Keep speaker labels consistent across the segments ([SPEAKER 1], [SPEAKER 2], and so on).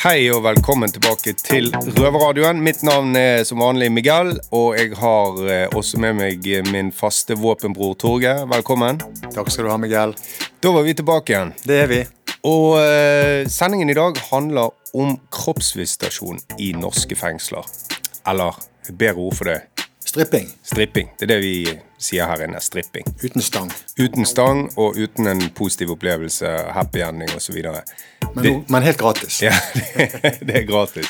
[SPEAKER 1] Hei og velkommen tilbake til Røverradioen. Mitt navn er som vanlig Miguel, og jeg har eh, også med meg min faste våpenbror Torgeir. Velkommen.
[SPEAKER 2] Takk skal du ha, Miguel.
[SPEAKER 1] Da var vi tilbake igjen.
[SPEAKER 2] Det er vi.
[SPEAKER 1] Og eh, sendingen i dag handler om kroppsvisitasjon i norske fengsler. Eller bedre ord for det
[SPEAKER 2] Stripping.
[SPEAKER 1] stripping. Det er det vi sier her inne. Stripping.
[SPEAKER 2] Uten stang.
[SPEAKER 1] Uten stang og uten en positiv opplevelse, happy ending osv.
[SPEAKER 2] Men, det, men helt gratis.
[SPEAKER 1] Ja, det, det er gratis.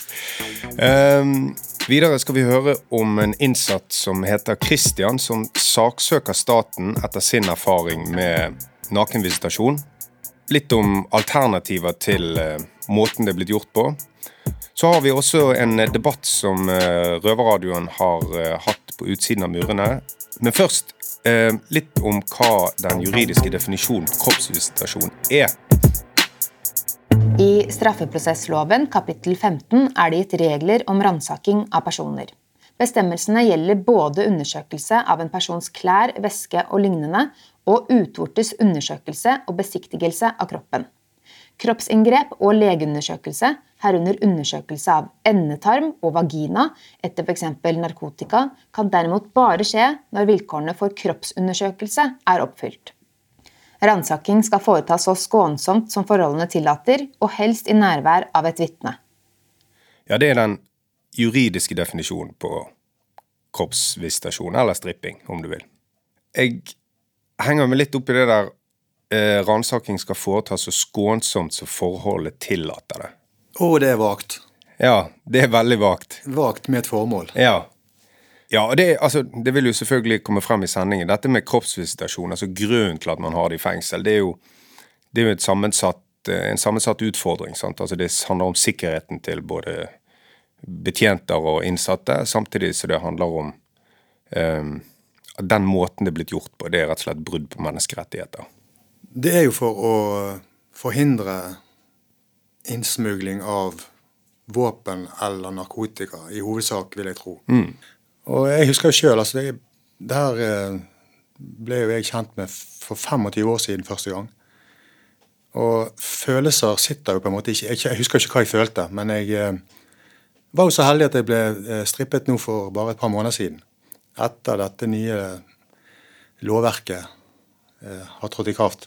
[SPEAKER 1] Um, videre skal vi høre om en innsatt som heter Christian, som saksøker staten etter sin erfaring med nakenvisitasjon. Litt om alternativer til uh, måten det er blitt gjort på. Så har vi også en debatt som uh, Røverradioen har uh, hatt på utsiden av murene. Men først litt om hva den juridiske definisjonen på kroppsvisitasjon er.
[SPEAKER 3] I straffeprosessloven kapittel 15 er det gitt regler om ransaking av personer. Bestemmelsene gjelder både undersøkelse av en persons klær, væske og lignende, og utvortes undersøkelse og besiktigelse av kroppen. Kroppsinngrep og legeundersøkelse, herunder undersøkelse av endetarm og vagina etter f.eks. narkotika, kan derimot bare skje når vilkårene for kroppsundersøkelse er oppfylt. Ransaking skal foretas så skånsomt som forholdene tillater, og helst i nærvær av et vitne.
[SPEAKER 1] Ja, det er den juridiske definisjonen på kroppsvisitasjon, eller stripping, om du vil. Jeg henger meg litt opp i det der eh, ransaking skal foretas så skånsomt som forholdet tillater det.
[SPEAKER 2] Å, det er vagt.
[SPEAKER 1] Ja, det er veldig vagt.
[SPEAKER 2] Vagt med et formål.
[SPEAKER 1] Ja. Ja, og det, altså, det vil jo selvfølgelig komme frem i sendingen. Dette med kroppsvisitasjon, altså grunnen til at man har det i fengsel, det er jo, det er jo sammensatt, eh, en sammensatt utfordring. Sant? Altså, det handler om sikkerheten til både betjenter og innsatte, samtidig som det handler om um, den måten det er blitt gjort på, det er rett og slett brudd på menneskerettigheter.
[SPEAKER 2] Det er jo for å forhindre innsmugling av våpen eller narkotika, i hovedsak, vil jeg tro.
[SPEAKER 1] Mm.
[SPEAKER 2] Og jeg husker jo sjøl, altså det, her eh, ble jo jeg kjent med for 25 år siden første gang. Og følelser sitter jo på en måte ikke Jeg, husker ikke hva jeg følte, men jeg eh, var jo så heldig at jeg ble eh, strippet nå for bare et par måneder siden. Etter dette nye lovverket har trådt i kraft.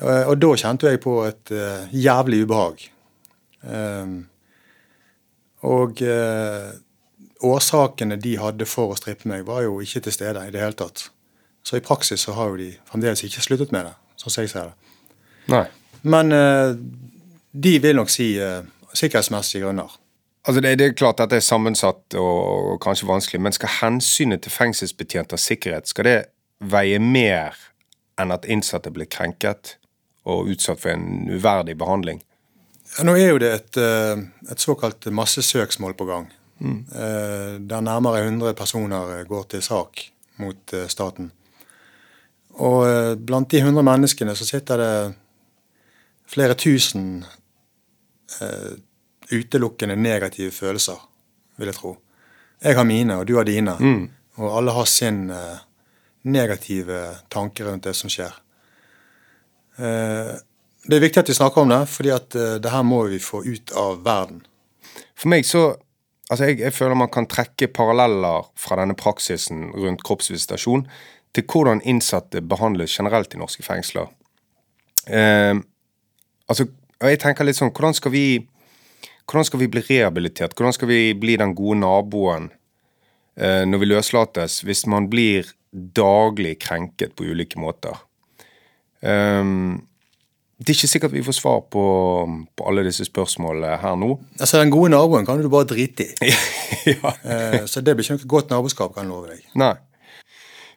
[SPEAKER 2] Og da kjente jeg på et jævlig ubehag. Eh, og årsakene de hadde for å strippe meg, var jo ikke til stede i det hele tatt. Så i praksis så har jo de fremdeles ikke sluttet med det, sånn som jeg ser det.
[SPEAKER 1] Nei.
[SPEAKER 2] Men eh, de vil nok si eh, sikkerhetsmessige grunner.
[SPEAKER 1] Altså det, det er klart at det er sammensatt og, kanskje vanskelig, men skal hensynet til fengselsbetjenters sikkerhet skal det veie mer enn at innsatte blir krenket og utsatt for en uverdig behandling?
[SPEAKER 2] Ja, nå er jo det et, eh, et såkalt massesøksmål på gang.
[SPEAKER 1] Mm.
[SPEAKER 2] Eh, Der nærmere 100 personer går til sak mot eh, staten. Og eh, blant de 100 menneskene så sitter det flere tusen eh, utelukkende negative følelser, vil jeg tro. Jeg har mine, og du har dine.
[SPEAKER 1] Mm.
[SPEAKER 2] Og alle har sin eh, negative tanke rundt det som skjer. Eh, det er viktig at vi snakker om det, fordi at eh, det her må vi få ut av verden.
[SPEAKER 1] For meg så Altså, jeg, jeg føler man kan trekke paralleller fra denne praksisen rundt kroppsvisitasjon til hvordan innsatte behandles generelt i norske fengsler. Eh, altså, og jeg tenker litt sånn Hvordan skal vi hvordan skal vi bli rehabilitert? Hvordan skal vi bli den gode naboen eh, når vi løslates, hvis man blir daglig krenket på ulike måter? Um, det er ikke sikkert vi får svar på, på alle disse spørsmålene her nå.
[SPEAKER 2] Altså, Den gode naboen kan du bare drite i.
[SPEAKER 1] ja.
[SPEAKER 2] Eh, Så det blir ikke noe godt naboskap, kan jeg love deg.
[SPEAKER 1] Nei.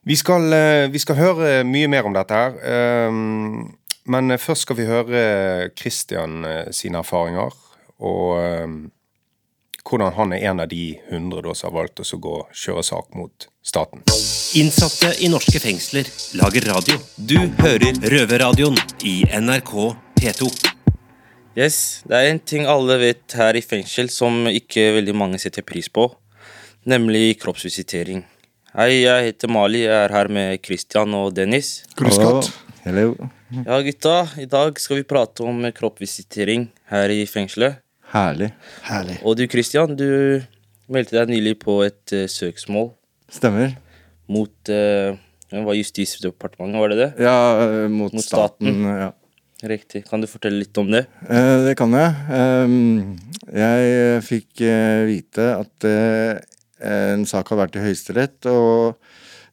[SPEAKER 1] Vi skal, eh, vi skal høre mye mer om dette her. ehm, Men først skal vi høre Christian eh, sine erfaringer. Og hvordan han er en av de hundre da som har valgt å gå kjøre sak mot staten.
[SPEAKER 4] Innsatte i norske fengsler lager radio. Du hører Røverradioen i NRK P2.
[SPEAKER 5] Yes, Det er en ting alle vet her i fengsel som ikke veldig mange setter pris på, nemlig kroppsvisitering. Hei, jeg heter Mali, jeg er her med Christian og Dennis.
[SPEAKER 2] Grusskatt.
[SPEAKER 6] Hello.
[SPEAKER 5] Ja, gutta, i dag skal vi prate om kroppsvisitering her i fengselet.
[SPEAKER 6] Herlig.
[SPEAKER 2] Herlig.
[SPEAKER 5] Og du Christian, du meldte deg nylig på et uh, søksmål
[SPEAKER 6] Stemmer.
[SPEAKER 5] mot uh, var Justisdepartementet, var det det?
[SPEAKER 6] Ja, eh, mot,
[SPEAKER 5] Mot
[SPEAKER 6] staten.
[SPEAKER 5] staten.
[SPEAKER 6] Ja.
[SPEAKER 5] Riktig. Kan du fortelle litt om det?
[SPEAKER 6] Eh, det kan jeg. Ehm, jeg eh, fikk uh, vite at uh, en sak har vært i Høyesterett, og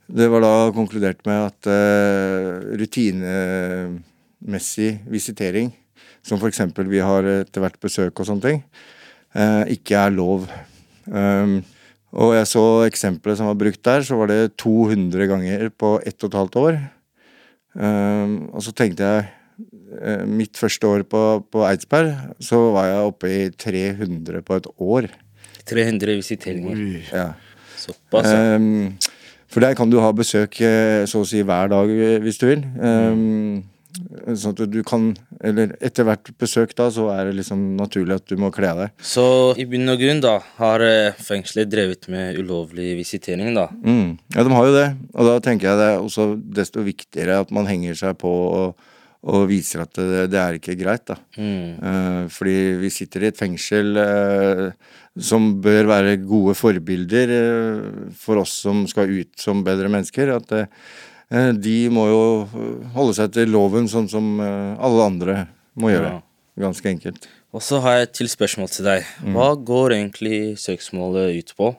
[SPEAKER 6] det var da konkludert med at uh, rutinemessig visitering, som f.eks. vi har etter hvert besøk og sånne ting, eh, ikke er lov. Ehm, og jeg så eksempelet som var brukt der, så var det 200 ganger på ett og et halvt år. Ehm, og så tenkte jeg eh, Mitt første år på, på Eidsberg, så var jeg oppe i 300 på et år.
[SPEAKER 5] 300 visiteringer.
[SPEAKER 6] Ja.
[SPEAKER 5] Såpass. ja.
[SPEAKER 6] Um, for der kan du ha besøk eh, så å si hver dag hvis du vil. Ehm, sånn at du kan Eller etter hvert besøk da, så er det liksom naturlig at du må kle av deg.
[SPEAKER 5] Så i bunn og grunn da, har eh, fengselet drevet med ulovlig visitering, da.
[SPEAKER 6] Mm. Ja, de har jo det. Og da tenker jeg det er også desto viktigere at man henger seg på og, og viser at det, det er ikke greit, da.
[SPEAKER 5] Mm.
[SPEAKER 6] Eh, fordi vi sitter i et fengsel eh, som bør være gode forbilder for oss som skal ut som bedre mennesker. At de må jo holde seg til loven sånn som eh, alle andre må gjøre. Ganske enkelt.
[SPEAKER 5] Og så har jeg et til spørsmål til deg. Hva går egentlig søksmålet ut på?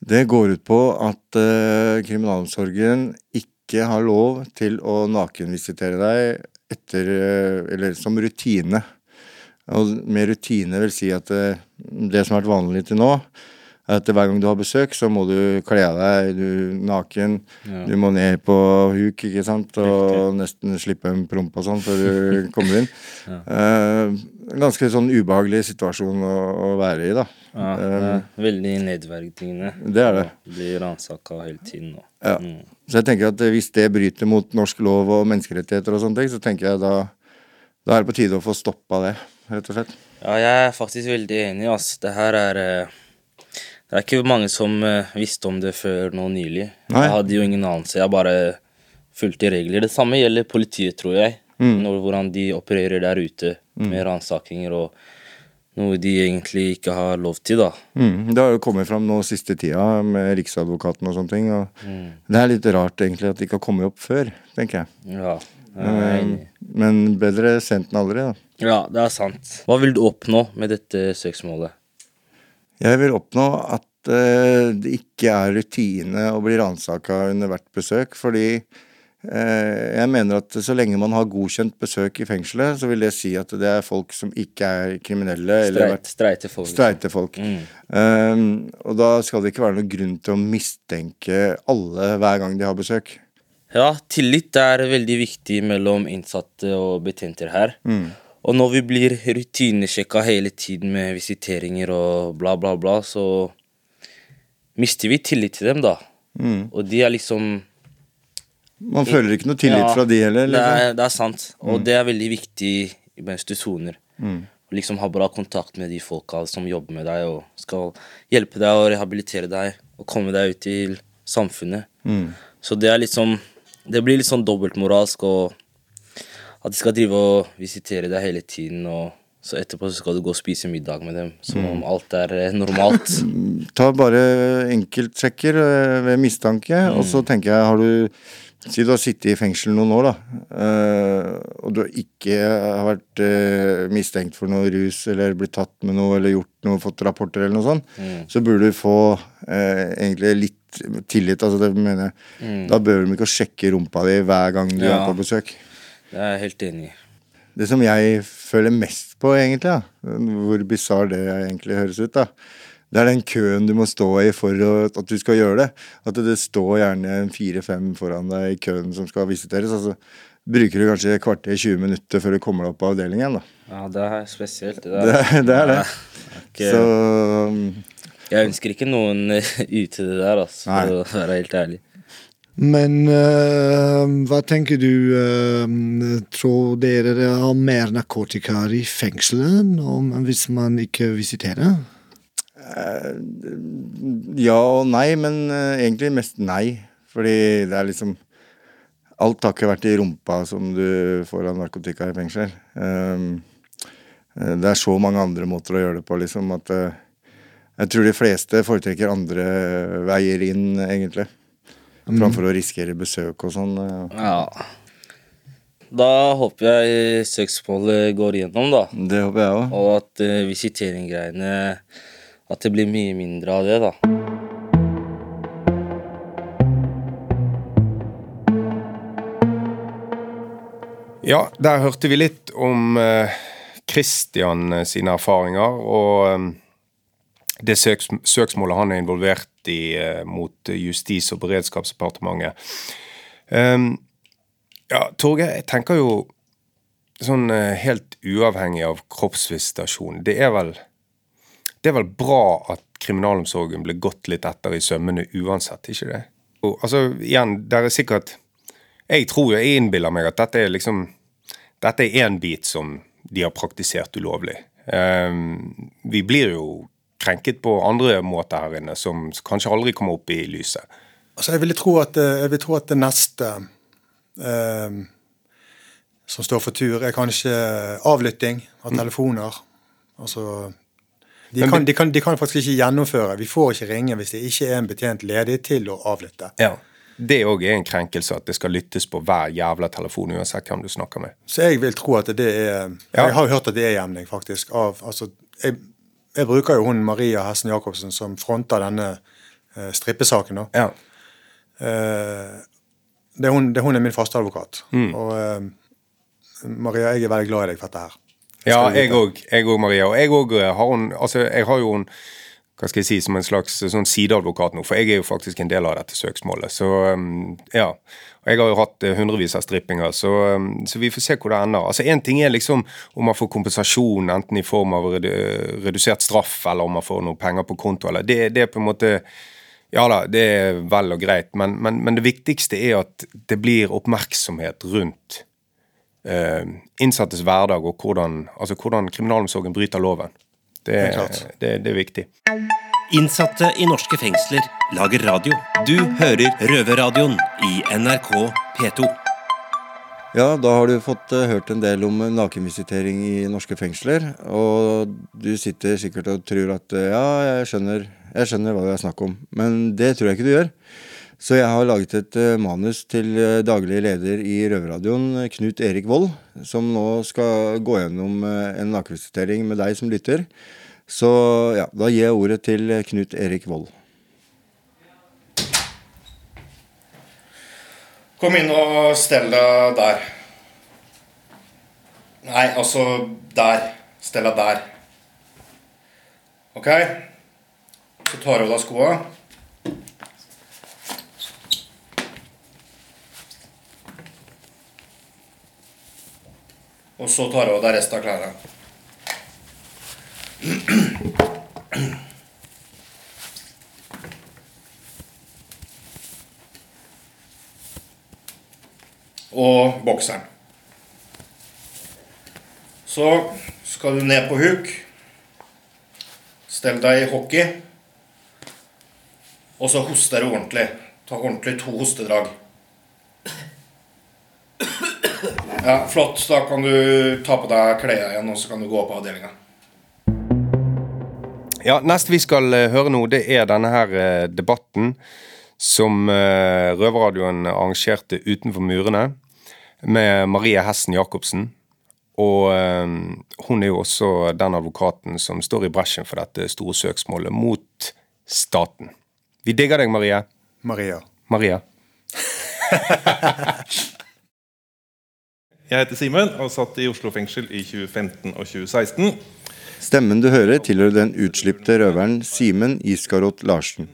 [SPEAKER 6] Det går ut på at uh, kriminalomsorgen ikke har lov til å nakenvisitere deg etter uh, Eller som rutine. Og med rutine vil si at uh, det som har vært vanlig til nå, at hver gang du har besøk, så må du kle av deg du naken. Du må ned på huk, ikke sant, og nesten slippe en promp og sånn før du kommer inn. Eh, ganske sånn ubehagelig situasjon å, å være i, da.
[SPEAKER 5] Ja, er veldig nedverdigende.
[SPEAKER 6] Det er det.
[SPEAKER 5] Blir Bli ransaka hele tiden. Og.
[SPEAKER 6] Ja.
[SPEAKER 5] Mm.
[SPEAKER 6] Så jeg tenker at hvis det bryter mot norsk lov og menneskerettigheter og sånne ting, så tenker jeg da, da er det på tide å få stoppa det, rett og slett.
[SPEAKER 5] Ja, jeg er faktisk veldig enig. ass. Det her er eh, Det er ikke mange som eh, visste om det før nå nylig.
[SPEAKER 6] Nei.
[SPEAKER 5] Jeg hadde jo ingen anelse. Jeg bare fulgte regler. Det samme gjelder politiet, tror jeg.
[SPEAKER 6] Mm.
[SPEAKER 5] Når, hvordan de opererer der ute med ransakinger og noe de egentlig ikke har lov til, da.
[SPEAKER 6] Mm, det har jo kommet fram nå siste tida med Riksadvokaten og sånne ting. Og
[SPEAKER 5] Mm.
[SPEAKER 6] Det er litt rart egentlig at det ikke har kommet opp før, tenker jeg.
[SPEAKER 5] Ja, jeg er.
[SPEAKER 6] Men bedre sent enn aldri, da.
[SPEAKER 5] Ja, det er sant. Hva vil du oppnå med dette søksmålet?
[SPEAKER 6] Jeg vil oppnå at eh, det ikke er rutine å bli ransaka under hvert besøk, fordi eh, jeg mener at så lenge man har godkjent besøk i fengselet, så vil det si at det er folk som ikke er kriminelle eller
[SPEAKER 5] Streit, streite folk. liksom.
[SPEAKER 6] streite folk.
[SPEAKER 5] Mm.
[SPEAKER 6] Um, og da skal det ikke være noen grunn til å mistenke alle hver gang de har besøk.
[SPEAKER 5] Ja, tillit er veldig viktig mellom innsatte og betjenter her. Og når vi blir rutinesjekka hele tiden med visiteringer og bla, bla, bla, så mister vi tillit til dem, da. Og de er liksom
[SPEAKER 6] Man føler ikke noe tillit
[SPEAKER 5] Ja,
[SPEAKER 6] fra de heller.
[SPEAKER 5] Det
[SPEAKER 6] Liksom.
[SPEAKER 5] er, det er sant. Og det er veldig viktig mens du soner. Mm. Liksom ha bra kontakt med de folka som jobber med deg og skal hjelpe deg og rehabilitere deg og komme deg ut til samfunnet. Så det er liksom Det blir litt sånn dobbeltmoralsk og at de skal drive og visitere deg hele tiden, og så etterpå så skal du gå og spise middag med dem som om alt er eh, normalt.
[SPEAKER 6] Ta bare enkeltsjekker eh, ved mistanke, og så tenker jeg, har du Si du har sittet i fengsel noen år, da, eh, og du ikke har vært mistenkt for noe rus eller blitt tatt med noe eller gjort noe, fått rapporter eller noe sånt, så burde du få eh, egentlig litt tillit. altså det mener jeg. Da bør de ikke sjekke rumpa di hver gang du
[SPEAKER 5] Ja.
[SPEAKER 6] er på besøk.
[SPEAKER 5] Det er jeg helt enig i.
[SPEAKER 6] Det som jeg føler mest på, egentlig, da, hvor bisarr det egentlig høres ut, da, det er den køen du må stå i for at du skal gjøre det. At det står gjerne fire-fem foran deg i køen som skal visiteres. Altså, bruker du kanskje et kvarter 20 minutter før du kommer deg opp på avdelingen. da.
[SPEAKER 5] Ja, det er spesielt. Det
[SPEAKER 6] Det,
[SPEAKER 5] er,
[SPEAKER 6] det er det.
[SPEAKER 5] ikke,
[SPEAKER 6] Så um,
[SPEAKER 5] jeg ønsker ikke noen ute det der, altså, for å være helt ærlig.
[SPEAKER 7] Men uh, hva tenker du? uh, tror dere det har mer narkotika i fengselet hvis man ikke visiterer?
[SPEAKER 6] ja og nei, men egentlig mest nei. Fordi det er liksom Alt har ikke vært i rumpa som du får av narkotika i fengsel. Um, eh, det er så mange andre måter å gjøre det på, liksom, at jeg tror de fleste foretrekker andre veier inn, egentlig. Framfor å risikere besøk og sånn. eh.
[SPEAKER 5] Ja. Da håper jeg søksmålet går igjennom, da.
[SPEAKER 6] Det håper jeg òg.
[SPEAKER 5] Og at uh, visiteringgreiene At det blir mye mindre av det, da.
[SPEAKER 1] Ja, der hørte vi litt om uh, Christian eh, sine erfaringer, og um, det søks, søksmålet han er involvert i eh, mot Justis- og beredskapsdepartementet. Um, ja, Torgeir, jeg tenker jo sånn eh, helt uavhengig av kroppsvisitasjon, det er vel det er vel bra at kriminalomsorgen ble gått litt etter i sømmene uansett, ikke det? Og, altså, igjen, det er sikkert Jeg tror jo, jeg innbiller meg at dette er liksom Dette er én bit som de har praktisert ulovlig. Um, vi blir jo krenket på andre måter her inne, som kanskje aldri kommer opp i lyset.
[SPEAKER 2] Altså, jeg vil tro at, eh, jeg vil tro at det neste eh, som står for tur, er kanskje avlytting av telefoner. Altså de kan, de, kan, de kan faktisk ikke gjennomføre. Vi får ikke ringe hvis det ikke er en betjent ledig til å avlytte.
[SPEAKER 1] Ja. Det òg er en krenkelse at det skal lyttes på hver jævla telefon, uansett hvem du snakker med.
[SPEAKER 2] Så jeg vil tro at det er
[SPEAKER 1] Ja.
[SPEAKER 2] Jeg har jo hørt at det er hjemling, faktisk. Av, altså, jeg, jeg bruker jo hun Maria Hessen Jacobsen som fronter denne eh, strippesaken. da.
[SPEAKER 1] Ja.
[SPEAKER 2] Eh, det, er hun, det, hun er min fasteadvokat.
[SPEAKER 1] Mm.
[SPEAKER 2] Og eh, Maria, jeg er veldig glad i deg for dette her.
[SPEAKER 1] Jeg ja, jeg òg, Maria. Og jeg òg har hun Altså, jeg har jo hun hva skal jeg si, som en slags sånn sideadvokat nå, for jeg er jo faktisk en del av dette søksmålet. Så um, ja. Og jeg har jo hatt eh, hundrevis av strippinger, så, um, så vi får se hvor det ender. Altså, Én ting er liksom om man får kompensasjon, enten i form av redusert straff, eller om man får noe penger på konto, eller det, det er på en måte Ja da, det er vel og greit, men, men, men det viktigste er at det blir oppmerksomhet rundt eh, innsattes hverdag og hvordan, altså hvordan kriminalomsorgen bryter loven. Det,
[SPEAKER 2] Helt
[SPEAKER 1] det, det er viktig.
[SPEAKER 4] Innsatte i norske fengsler lager radio. Du hører Røverradioen i NRK P2.
[SPEAKER 6] Ja, da har du fått eh, hørt en del om eh, nakenvisitering i norske fengsler. Og du sitter sikkert og tror at eh, ja, jeg skjønner, jeg skjønner hva det er snakk om. Men det tror jeg ikke du gjør. Så jeg har laget et eh, manus til eh, daglig leder i Røverradioen, Knut Erik Vold, som nå skal gå gjennom eh, en nakenvisitering med deg som lytter. Så ja, da gir jeg ordet til Knut Erik Vold.
[SPEAKER 8] Kom inn og stell deg der. Nei, altså der. Stell deg der. Ok? Så tar du av deg skoa. Og så tar av deg resten av klærne. og bokseren. Så skal du ned på huk. Stell deg i hockey. Og så hoster du ordentlig. Ta ordentlig to hostedrag. Ja, Flott. Da kan du ta på deg klærne igjen, og så kan du gå på avdelinga.
[SPEAKER 1] Ja, Neste vi skal eh, høre nå, det er denne her eh, debatten som eh, Røverradioen arrangerte utenfor murene med Marie Hessen Jacobsen. Og hun er jo også den advokaten som står i bresjen for dette store søksmålet mot staten. Vi digger deg, Marie.
[SPEAKER 2] Maria.
[SPEAKER 1] Maria.
[SPEAKER 9] Jeg heter Simen og satt i Oslo fengsel i 2015 og 2016.
[SPEAKER 6] Stemmen du hører tilhører den utslipte røveren Simen Iskarot Larsen.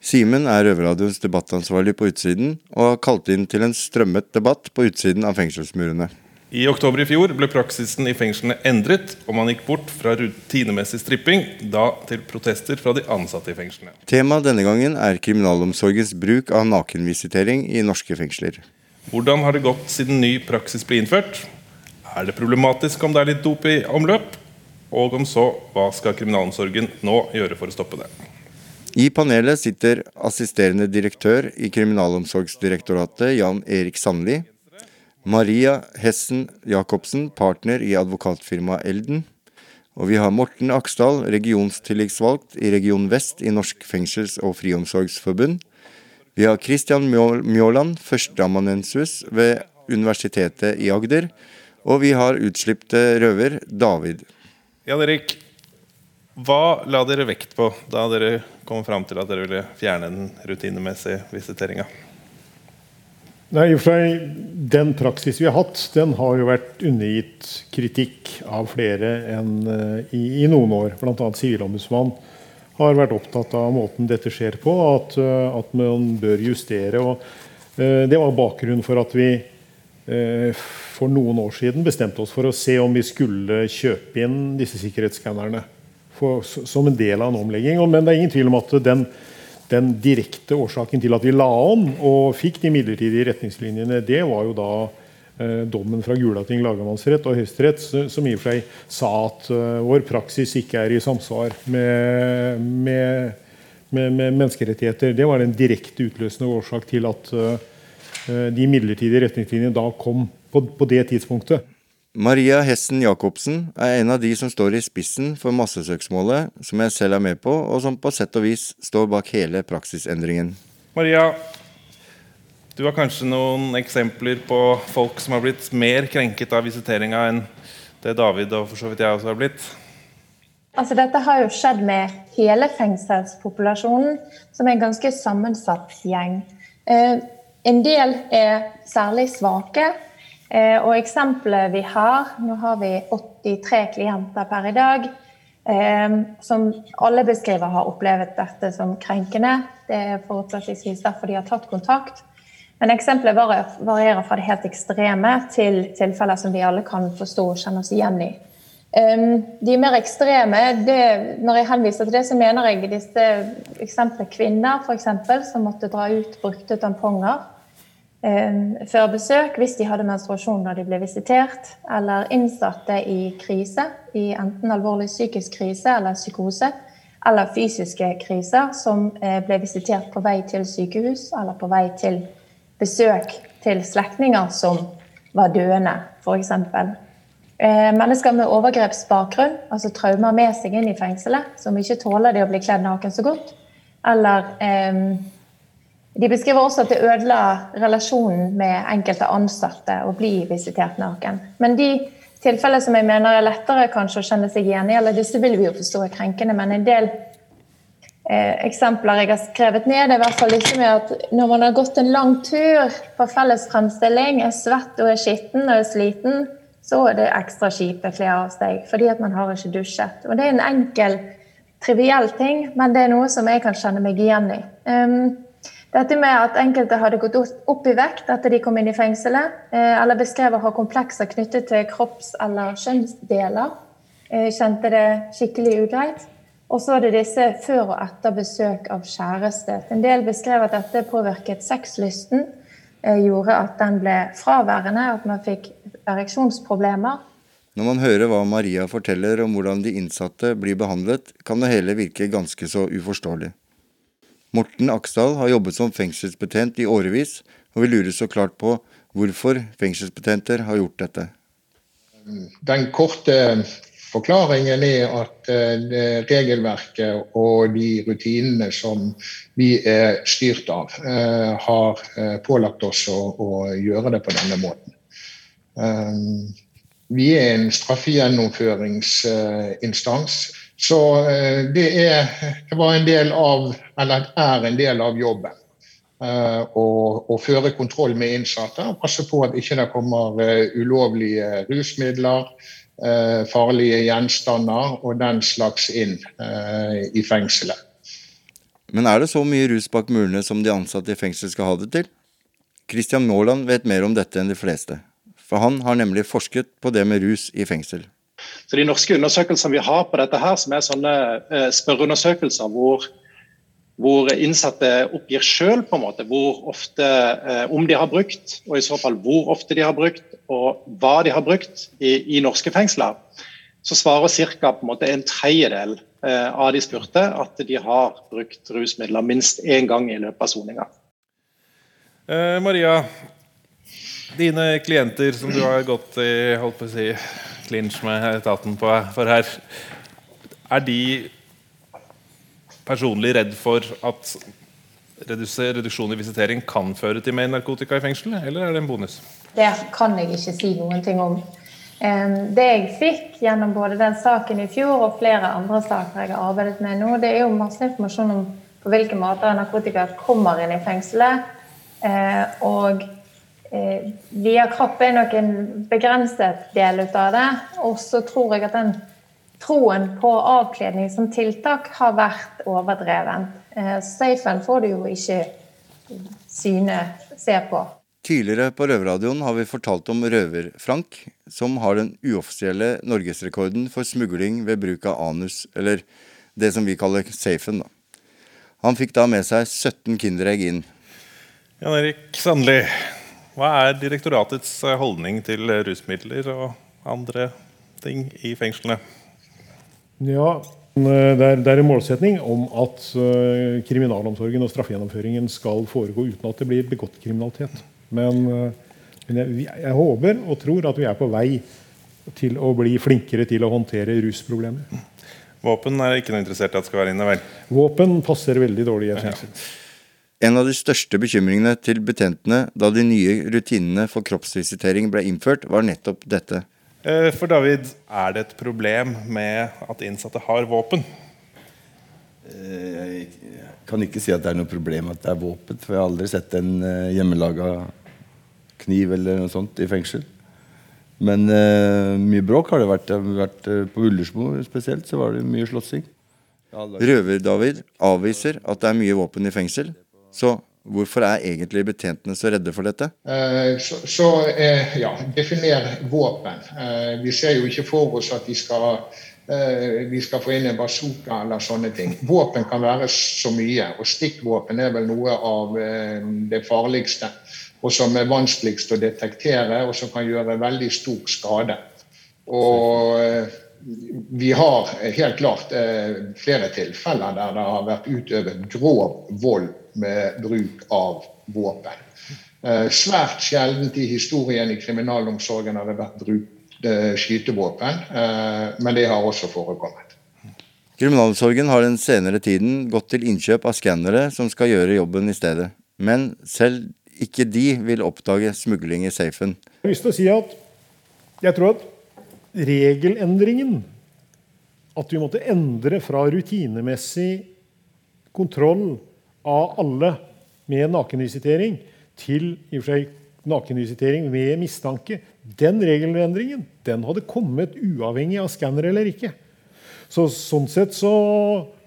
[SPEAKER 6] Simen er Røverradioens debattansvarlig på utsiden, og har kalt inn til en strømmet debatt på utsiden av fengselsmurene.
[SPEAKER 9] I oktober i fjor ble praksisen i fengslene endret, og man gikk bort fra rutinemessig stripping, da til protester fra de ansatte i fengslene.
[SPEAKER 6] Temaet denne gangen er kriminalomsorgens bruk av nakenvisitering i norske fengsler.
[SPEAKER 9] Hvordan har det gått siden ny praksis ble innført? Er det problematisk om det er litt dop i omløp? Og om så, hva skal kriminalomsorgen nå gjøre for å stoppe det?
[SPEAKER 6] I panelet sitter assisterende direktør i Kriminalomsorgsdirektoratet, Jan Erik Sandli. Maria Hessen Jacobsen, partner i advokatfirmaet Elden. Og vi har Morten Aksdal, regionstillitsvalgt i Region Vest i Norsk fengsels- og friomsorgsforbund. Vi har Christian Mjåland, førsteamanuensis ved Universitetet i Agder. Og vi har utslippte røver David.
[SPEAKER 9] Jan Erik, hva la dere vekt på da dere kom fram til at dere ville fjerne den rutinemessige visiteringa?
[SPEAKER 10] Nei, for seg, Den praksis vi har hatt, den har jo vært undergitt kritikk av flere enn uh, i, i, noen år. Bl.a. Sivilombudsmannen har vært opptatt av måten dette skjer på, at, uh, at man bør justere. og uh, Det var bakgrunnen for at vi for noen år siden bestemte oss for å se om vi skulle kjøpe inn disse sikkerhetsskannerne som en del av en omlegging. Men det er ingen tvil om at den den direkte årsaken til at vi la om og fikk de midlertidige retningslinjene, det var jo da eh, dommen fra Gulating lagmannsrett og Høyesterett som i og for seg sa at uh, vår praksis ikke er i samsvar med, med, med, med, menneskerettigheter. Det var den direkte utløsende årsak til at uh, de midlertidige retningslinjene da kom på, på det tidspunktet.
[SPEAKER 6] Maria Hessen Jacobsen er en av de som står i spissen for massesøksmålet, som jeg selv er med på, og som på sett og vis står bak hele praksisendringen.
[SPEAKER 9] Maria, du har kanskje noen eksempler på folk som har blitt mer krenket av visiteringa enn det David og for så vidt jeg også har blitt?
[SPEAKER 11] Altså, dette har jo skjedd med hele fengselspopulasjonen, som er en ganske sammensatt gjeng. Eh, en del er særlig svake, Eh, og eksempelet vi har Nå har vi 83 klienter per i dag. Eh, som alle beskriver har opplevd dette som krenkende. Det er forutsetningsvis derfor de har tatt kontakt. Men eksempelet varierer fra det helt ekstreme til tilfeller som vi alle kan forstå og kjenne oss igjen i. Um, de mer ekstreme, det, Når jeg henviser til det, så mener jeg disse eksemplene kvinner for eksempel, som måtte dra ut brukte tamponger Eh, før besøk hvis de hadde menstruasjon da de ble visitert, eller innsatte i krise, i enten alvorlig psykisk krise eller psykose, eller fysiske kriser, som eh, ble visitert på vei til sykehus eller på vei til besøk til slektninger som var døende, f.eks. Eh, mennesker med overgrepsbakgrunn, altså traumer med seg inn i fengselet, som ikke tåler det å bli kledd naken så godt, eller eh, de beskriver også at det ødela relasjonen med enkelte ansatte å bli visitert naken. Men de tilfeller som jeg mener er lettere kanskje å kjenne seg igjen i, eller disse vil vi jo forstå er krenkende, men en del eh, eksempler jeg har skrevet ned, er i hvert fall disse med at når man har gått en lang tur på felles fremstilling, er svett og er skitten og er sliten, så er det ekstra kjipt å kle av seg fordi at man har ikke dusjet. Og det er en enkel, triviell ting, men det er noe som jeg kan kjenne meg igjen i. Um, dette med at enkelte hadde gått opp i vekt etter de kom inn i fengselet, eh, eller beskrev å ha komplekser knyttet til kropps- eller kjønnsdeler, eh, kjente det skikkelig ugreit. Og så er det disse før og etter besøk av kjæreste. En del beskrev at dette påvirket sexlysten, eh, gjorde at den ble fraværende, at man fikk ereksjonsproblemer.
[SPEAKER 6] Når man hører hva Maria forteller om hvordan de innsatte blir behandlet, kan det hele virke ganske så uforståelig. Morten Aksdal har jobbet som fengselsbetjent i årevis, og vi lurer så klart på hvorfor fengselsbetjenter har gjort dette.
[SPEAKER 12] Den korte forklaringen er at eh, regelverket og de rutinene som vi er styrt av, eh, har eh, pålagt oss å, gjøre det på denne måten. Vi er en straffegjennomføringsinstans så det, er, en del av, eller er en del av jobben. Å, føre kontroll med innsatte og passe på at ikke det kommer ulovlige rusmidler, farlige gjenstander og den slags inn i fengselet.
[SPEAKER 6] Men er det så mye rus bak murene som de ansatte i fengsel skal ha det til? Christian Maaland vet mer om dette enn de fleste, for han har nemlig forsket på det med rus i fengsel.
[SPEAKER 13] Så De norske undersøkelsene vi har på dette, her, som er sånne eh, spørreundersøkelser hvor, hvor innsatte oppgir sjøl hvor ofte, eh, om de har brukt, og i så fall hvor ofte de har brukt, og hva de har brukt i, i norske fengsler, så svarer ca. En, en tredjedel eh, av de spurte at de har brukt rusmidler minst én gang i løpet av soninga.
[SPEAKER 9] Eh, Maria, dine klienter som du har gått i holdt på å si, clinch med etaten på for her, er de personlig redd for at reduksjon i visitering kan føre til mer narkotika i fengsel, eller er det en bonus?
[SPEAKER 11] Det kan jeg ikke si noen ting om. Det jeg fikk gjennom både den saken i fjor og flere andre saker jeg har arbeidet med nå, det er jo masse informasjon om på hvilke måter narkotika kommer inn i fengselet. Eh, og eh, via kropp er nok en begrenset del av det. Og så tror jeg at den troen på avkledning som tiltak har vært overdreven. Eh, safen får du jo ikke syne se på.
[SPEAKER 6] Tidligere på Røverradioen har vi fortalt om Røver-Frank, som har den uoffisielle norgesrekorden for smugling ved bruk av anus, eller det som vi kaller safen. Da. Han fikk da med seg 17 Kinderegg inn.
[SPEAKER 9] Jan Erik Sandli, hva er direktoratets holdning til rusmidler og andre ting i fengslene?
[SPEAKER 10] Ja, det er, det er, en målsetning om at uh, kriminalomsorgen og straffegjennomføringen skal foregå uten at det blir begått kriminalitet. Men, eh, men jeg, jeg, håper og tror at vi er på vei til å bli flinkere til å håndtere rusproblemer.
[SPEAKER 9] Våpen er ikke noe interessert i at skal være inne, vel?
[SPEAKER 10] Våpen passer veldig dårlig i et fengsel.
[SPEAKER 6] En av de største bekymringene til betjentene da de nye rutinene for kroppsvisitering ble innført, var nettopp dette.
[SPEAKER 9] Eh, for David, er det et problem med at innsatte har våpen?
[SPEAKER 14] Eh, jeg kan ikke si at det er noe problem at det er våpen, for jeg har aldri sett en hjemmelaga kniv eller noe sånt i fengsel. Men uh, mye bråk har det vært. Det har vært uh, på Ullersmo spesielt så var det mye slåssing.
[SPEAKER 6] Røver-David avviser at det er mye våpen i fengsel. Så hvorfor er egentlig betjentene så redde for dette?
[SPEAKER 12] Uh, så, så ja, definer våpen. vi ser jo ikke for oss at de skal vi skal få inn en bazooka eller sånne ting. Våpen kan være så mye, og stikkvåpen er vel noe av det farligste og som er vanskeligst å detektere, og som kan gjøre veldig stor skade. Og eh, vi har helt klart eh, flere tilfeller der det har vært utøvet grov vold med bruk av våpen. Eh, svært sjeldent i historien i kriminalomsorgen har det vært brukt skytevåpen, men det har også forekommet.
[SPEAKER 6] Kriminalomsorgen har den senere tiden gått til innkjøp av skannere som skal gjøre jobben i stedet. Men selv ikke de vil oppdage smugling i safen.
[SPEAKER 10] Jeg har lyst til å si at jeg tror at regelendringen At vi måtte endre fra rutinemessig kontroll av alle med nakenvisitering til i og for seg nakenvisitering med mistanke. Den regelendringen den hadde kommet uavhengig av skanner eller ikke. Så, sånn sett så,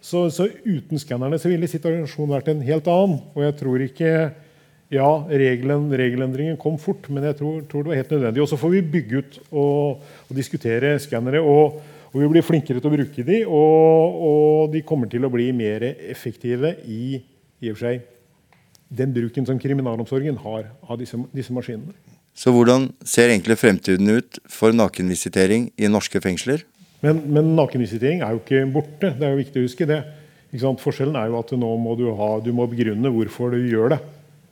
[SPEAKER 10] så, så uten skannerne så ville situasjonen vært en helt annen. Og jeg tror ikke ja, regelen, regelendringen kom fort, men jeg tror, tror, det var helt nødvendig. Og så får vi bygge ut og, og diskutere skannere. Og, og, vi blir flinkere til å bruke de, og, og de kommer til å bli mer effektive i, i seg den bruken som kriminalomsorgen har av disse, disse maskinene.
[SPEAKER 6] Så hvordan ser egentlig fremtiden ut for nakenvisitering i norske fengsler?
[SPEAKER 10] Men, men nakenvisitering er jo ikke borte. Det er jo viktig å huske det. Forskjellen er jo at nå må du, ha, du må begrunne hvorfor du gjør det.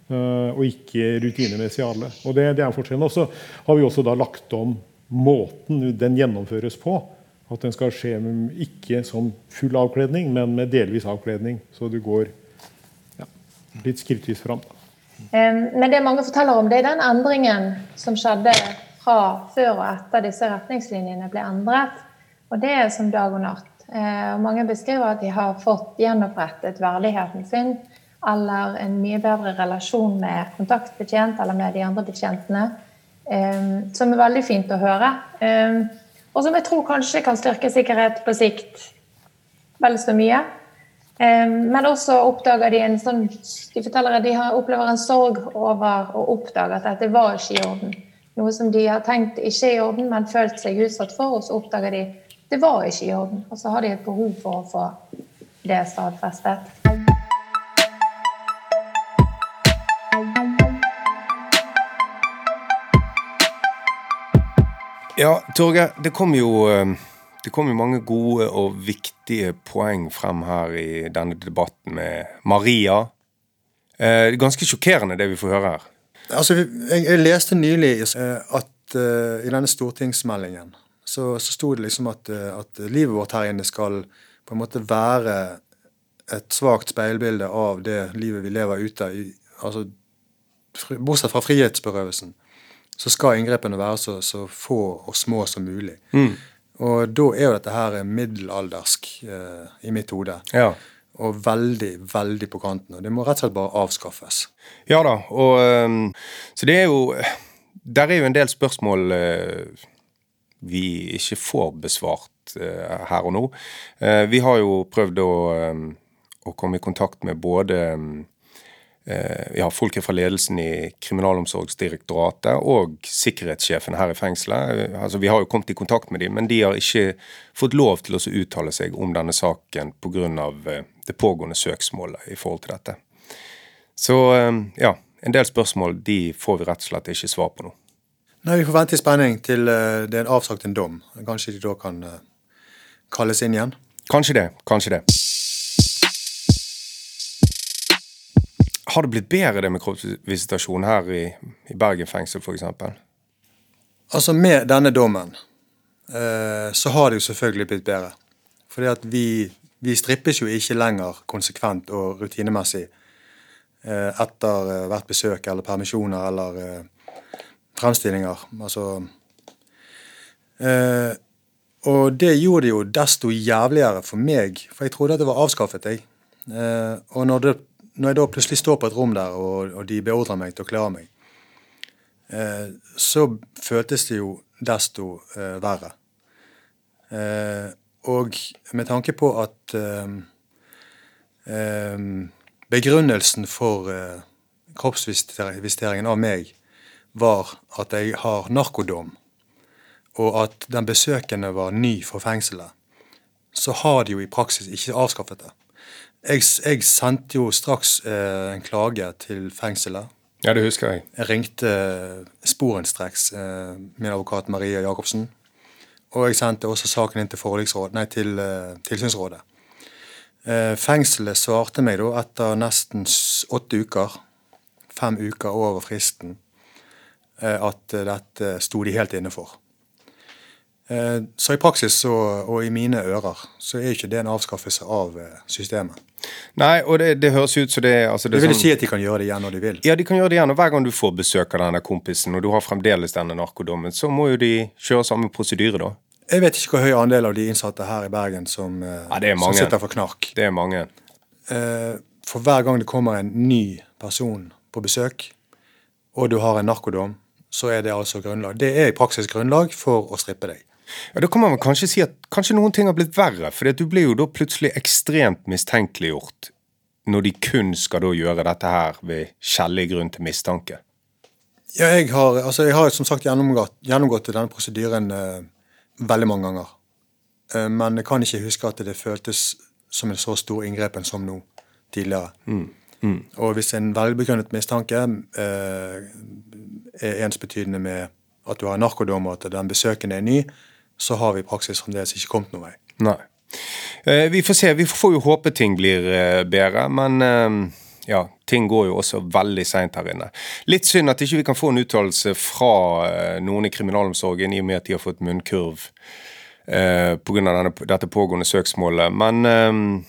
[SPEAKER 10] Eh, og ikke rutinemessig alle. Og det, det er forskjellen. Og så har vi også da lagt om måten den gjennomføres på. At den skal skje ikke som full avkledning, men med delvis avkledning. Så du går ja, litt skrittvis fram.
[SPEAKER 11] Men det mange forteller om, det er den endringen som skjedde fra før og etter disse retningslinjene ble endret. Og det er som dag og natt. Eh, og mange beskriver at de har fått gjenopprettet verdigheten sin eller en mye bedre relasjon med kontaktbetjent eller med de andre betjentene. Um, som er veldig fint å høre. Um, og som jeg tror kanskje kan styrke sikkerhet på sikt vel så mye. Eh, men også oppdager de en sånn De forteller at de opplever en sorg over å oppdage at dette var ikke i orden. Noe som de har tenkt ikke er i orden, men følt seg utsatt for, og så oppdager de det var ikke i orden. Og så har de et behov for å få det stadfestet.
[SPEAKER 1] Ja, Torgeir, det kom jo eh, det kom jo mange gode og viktige poeng frem her i denne debatten med Maria. Eh, ganske sjokkerende det vi får høre her.
[SPEAKER 2] Altså, jeg, jeg leste nylig eh, at uh, i denne stortingsmeldingen så, så sto det liksom at, at, livet vårt her inne skal på en måte være et svakt speilbilde av det livet vi lever ute i. Altså, bortsett fra frihetsberøvelsen så skal inngrepene være så, så, få og små som mulig. Mm. Og da er jo dette her middelaldersk eh, i mitt hode.
[SPEAKER 1] Ja.
[SPEAKER 2] Og veldig, veldig på kanten. Og det må rett og slett bare avskaffes.
[SPEAKER 1] Ja da, og um, Så det er jo Der er jo en del spørsmål uh, vi ikke får besvart uh, her og nå. Uh, vi har jo prøvd å, um, å komme i kontakt med både um, Eh, ja, folk fra ledelsen i Kriminalomsorgsdirektoratet og sikkerhetssjefen her i fengselet. Eh, altså, vi har jo kommet i kontakt med dem, men de har ikke fått lov til å uttale seg om denne saken pga. Eh, det pågående søksmålet i forhold til dette. Så ja, en del spørsmål de får vi rett og slett ikke svar på nå.
[SPEAKER 2] Nei, Vi får vente i spenning til det er avsagt en dom. Kanskje de da kan kalles inn igjen?
[SPEAKER 1] Kanskje det. Kanskje det. Har det blitt bedre det med kroppsvisitasjon her i, i Bergen fengsel f.eks.?
[SPEAKER 2] Altså Med denne dommen eh, så har det jo selvfølgelig blitt bedre. Fordi at vi, vi strippes jo ikke lenger konsekvent og rutinemessig eh, etter eh, hvert besøk eller permisjoner eller fremstillinger. Altså Og det gjorde det jo desto jævligere for meg, for jeg trodde at det var avskaffet, jeg. Og når det når jeg da plutselig står på et rom der, og, og de beordrer meg til å kle av meg, eh, så føltes det jo desto eh, verre. Eh, og med tanke på at eh, eh, begrunnelsen for eh, kroppsvisiteringen av meg var at jeg har narkodom, og at den besøkende var ny for fengselet, så har de jo i praksis ikke avskaffet det. Jeg, jeg sendte jo straks eh, en klage til fengselet.
[SPEAKER 1] Ja, det husker jeg.
[SPEAKER 2] Jeg ringte eh, sporenstreks eh, min advokat Maria Jacobsen. Og jeg sendte også saken inn til, nei, til eh, tilsynsrådet. Eh, fengselet svarte meg da etter nesten åtte uker, fem uker over fristen, eh, at dette sto de helt inne for. Eh, så i praksis så, og i mine ører så er ikke det en avskaffelse av systemet.
[SPEAKER 1] Nei, og det, det høres ut som det altså
[SPEAKER 2] Det, det vil
[SPEAKER 1] sånn,
[SPEAKER 2] si at de kan gjøre det igjen når de vil?
[SPEAKER 1] Ja, de kan gjøre det igjen. Og hver gang du får besøk av denne kompisen, og du har fremdeles denne narkodommen, så må jo de kjøre samme prosedyre, da.
[SPEAKER 2] Jeg vet ikke hvor høy andel av de innsatte her i Bergen som, eh,
[SPEAKER 1] ja,
[SPEAKER 2] som sitter for knark.
[SPEAKER 1] Det er mange.
[SPEAKER 2] For hver gang det kommer en ny person på besøk, og du har en narkodom, så er det altså grunnlag. Det er i praksis grunnlag for å strippe deg.
[SPEAKER 1] Ja, Da kan man kanskje si at kanskje noen ting har blitt verre. For du blir jo da plutselig ekstremt mistenkeliggjort når de kun skal da gjøre dette her ved skjellig grunn til mistanke.
[SPEAKER 2] Ja, jeg har, altså jeg har som sagt gjennomgått, gjennomgått denne prosedyren eh, veldig mange ganger. Eh, men jeg kan ikke huske at det føltes som en så stor inngrepen som nå tidligere.
[SPEAKER 1] Mm. Mm.
[SPEAKER 2] Og hvis en velbegrunnet mistanke eh, er ensbetydende med at du har narkodom og at den besøkende er ny, så har vi i praksis fremdeles ikke kommet noen vei.
[SPEAKER 1] Nei. Eh, vi får se. Vi får jo håpe ting blir eh, bedre, men eh, ja, ting går jo også veldig seint her inne. Litt synd at ikke vi kan få en uttalelse fra noen i kriminalomsorgen, i og med at de har fått munnkurv eh, pga. dette pågående søksmålet. Men eh,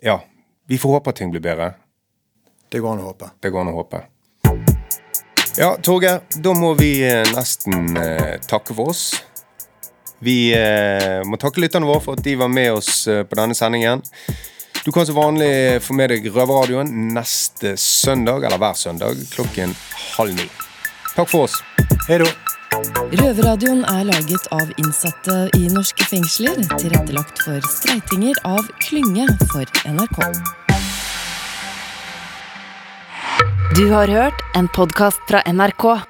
[SPEAKER 1] ja, vi får håpe at ting blir bedre.
[SPEAKER 2] Det går an å håpe.
[SPEAKER 1] Det går an å håpe. Ja, Torgeir, da må vi nesten eh, takke for oss. Vi eh, må takke lytterne våre for at de var med oss eh, på denne sendingen. Du kan som vanlig få med deg Røverradioen neste søndag, eller hver søndag, klokken halv ni. Takk for oss.
[SPEAKER 2] Hei da.
[SPEAKER 15] Røverradioen er laget av innsatte i norske fengsler, tilrettelagt for streitinger av Klynge for NRK. Du har hørt en podkast fra NRK.